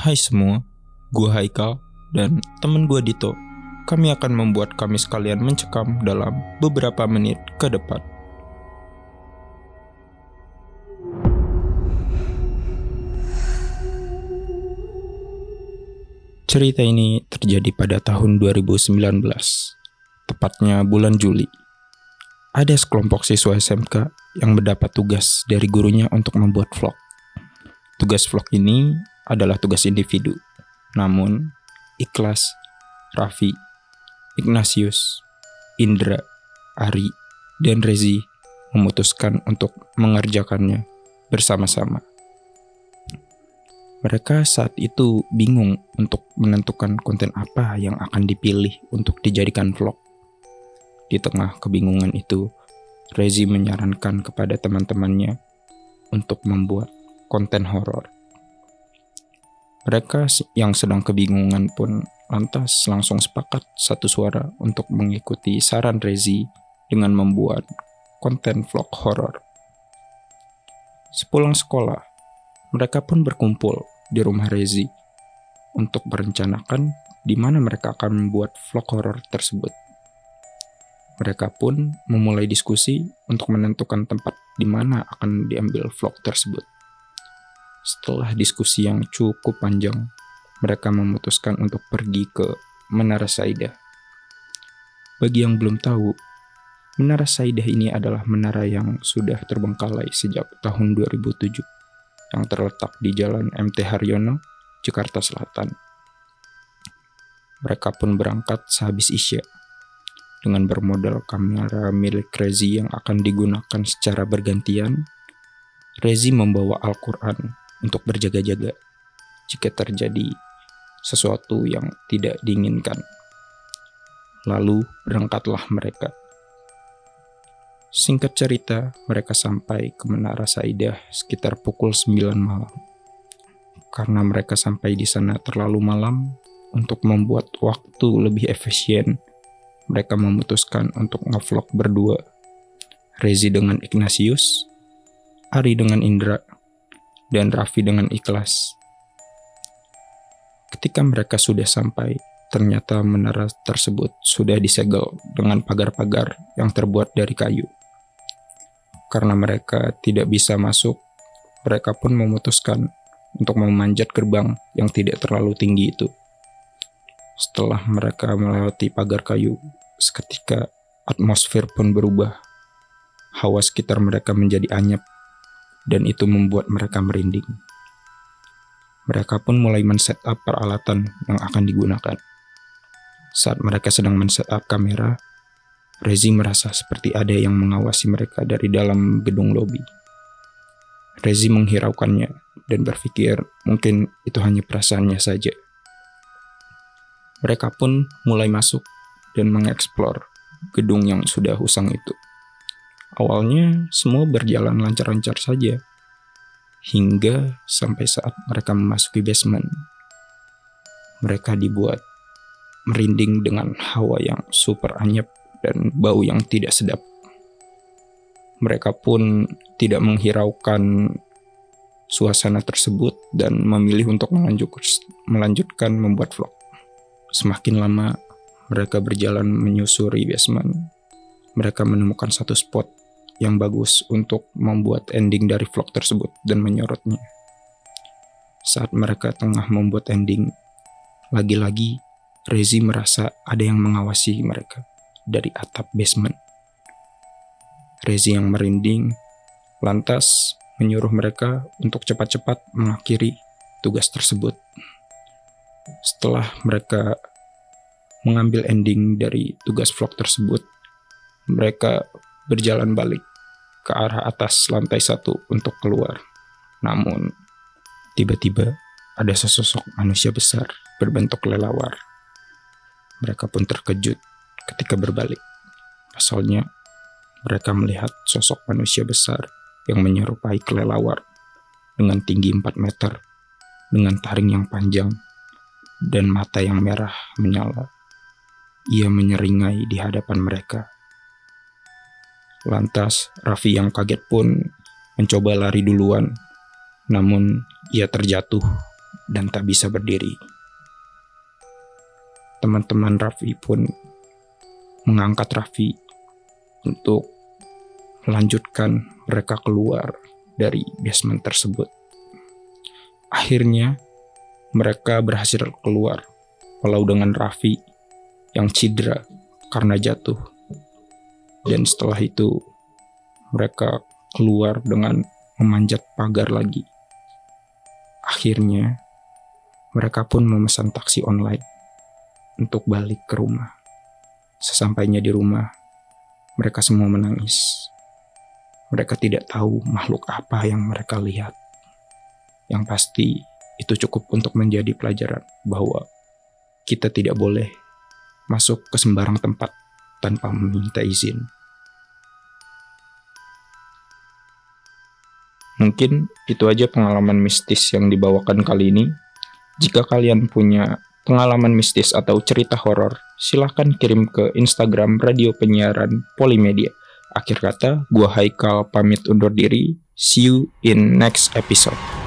Hai semua, gue Haikal dan temen gue Dito. Kami akan membuat kami sekalian mencekam dalam beberapa menit ke depan. Cerita ini terjadi pada tahun 2019, tepatnya bulan Juli. Ada sekelompok siswa SMK yang mendapat tugas dari gurunya untuk membuat vlog. Tugas vlog ini adalah tugas individu. Namun, Ikhlas, Raffi, Ignatius, Indra, Ari, dan Rezi memutuskan untuk mengerjakannya bersama-sama. Mereka saat itu bingung untuk menentukan konten apa yang akan dipilih untuk dijadikan vlog. Di tengah kebingungan itu, Rezi menyarankan kepada teman-temannya untuk membuat konten horor. Mereka yang sedang kebingungan pun lantas langsung sepakat satu suara untuk mengikuti saran Rezi dengan membuat konten vlog horor. Sepulang sekolah, mereka pun berkumpul di rumah Rezi untuk merencanakan di mana mereka akan membuat vlog horor tersebut. Mereka pun memulai diskusi untuk menentukan tempat di mana akan diambil vlog tersebut. Setelah diskusi yang cukup panjang, mereka memutuskan untuk pergi ke Menara Saidah. Bagi yang belum tahu, Menara Saidah ini adalah menara yang sudah terbengkalai sejak tahun 2007 yang terletak di Jalan MT Haryono, Jakarta Selatan. Mereka pun berangkat sehabis Isya dengan bermodal kamera milik Rezi yang akan digunakan secara bergantian. Rezi membawa Al-Quran untuk berjaga-jaga jika terjadi sesuatu yang tidak diinginkan. Lalu berangkatlah mereka. Singkat cerita, mereka sampai ke Menara Saidah sekitar pukul 9 malam. Karena mereka sampai di sana terlalu malam, untuk membuat waktu lebih efisien, mereka memutuskan untuk ngevlog berdua. Rezi dengan Ignatius, Ari dengan Indra, dan Raffi dengan Ikhlas. Ketika mereka sudah sampai, ternyata menara tersebut sudah disegel dengan pagar-pagar yang terbuat dari kayu. Karena mereka tidak bisa masuk, mereka pun memutuskan untuk memanjat gerbang yang tidak terlalu tinggi itu. Setelah mereka melewati pagar kayu, seketika atmosfer pun berubah. Hawa sekitar mereka menjadi anyep, dan itu membuat mereka merinding. Mereka pun mulai men-setup peralatan yang akan digunakan. Saat mereka sedang men-setup kamera, Rezi merasa seperti ada yang mengawasi mereka dari dalam gedung lobi. Rezi menghiraukannya dan berpikir mungkin itu hanya perasaannya saja. Mereka pun mulai masuk dan mengeksplor gedung yang sudah usang itu. Awalnya semua berjalan lancar-lancar saja, hingga sampai saat mereka memasuki basement. Mereka dibuat merinding dengan hawa yang super anyep dan bau yang tidak sedap. Mereka pun tidak menghiraukan suasana tersebut dan memilih untuk melanjutkan membuat vlog. Semakin lama mereka berjalan menyusuri basement, mereka menemukan satu spot yang bagus untuk membuat ending dari vlog tersebut dan menyorotnya. Saat mereka tengah membuat ending, lagi-lagi Rezi merasa ada yang mengawasi mereka dari atap basement. Rezi yang merinding lantas menyuruh mereka untuk cepat-cepat mengakhiri tugas tersebut. Setelah mereka mengambil ending dari tugas vlog tersebut, mereka berjalan balik ke arah atas lantai satu untuk keluar. Namun, tiba-tiba ada sesosok manusia besar berbentuk lelawar. Mereka pun terkejut ketika berbalik. Pasalnya, mereka melihat sosok manusia besar yang menyerupai kelelawar dengan tinggi 4 meter, dengan taring yang panjang, dan mata yang merah menyala. Ia menyeringai di hadapan mereka. Lantas, Raffi yang kaget pun mencoba lari duluan, namun ia terjatuh dan tak bisa berdiri. Teman-teman Raffi pun mengangkat Raffi untuk melanjutkan mereka keluar dari basement tersebut. Akhirnya, mereka berhasil keluar, walau dengan Raffi yang cedera karena jatuh. Dan setelah itu, mereka keluar dengan memanjat pagar lagi. Akhirnya, mereka pun memesan taksi online untuk balik ke rumah. Sesampainya di rumah, mereka semua menangis. Mereka tidak tahu makhluk apa yang mereka lihat. Yang pasti, itu cukup untuk menjadi pelajaran bahwa kita tidak boleh masuk ke sembarang tempat tanpa meminta izin. Mungkin itu aja pengalaman mistis yang dibawakan kali ini. Jika kalian punya pengalaman mistis atau cerita horor, silahkan kirim ke Instagram Radio Penyiaran Polimedia. Akhir kata, gua Haikal pamit undur diri. See you in next episode.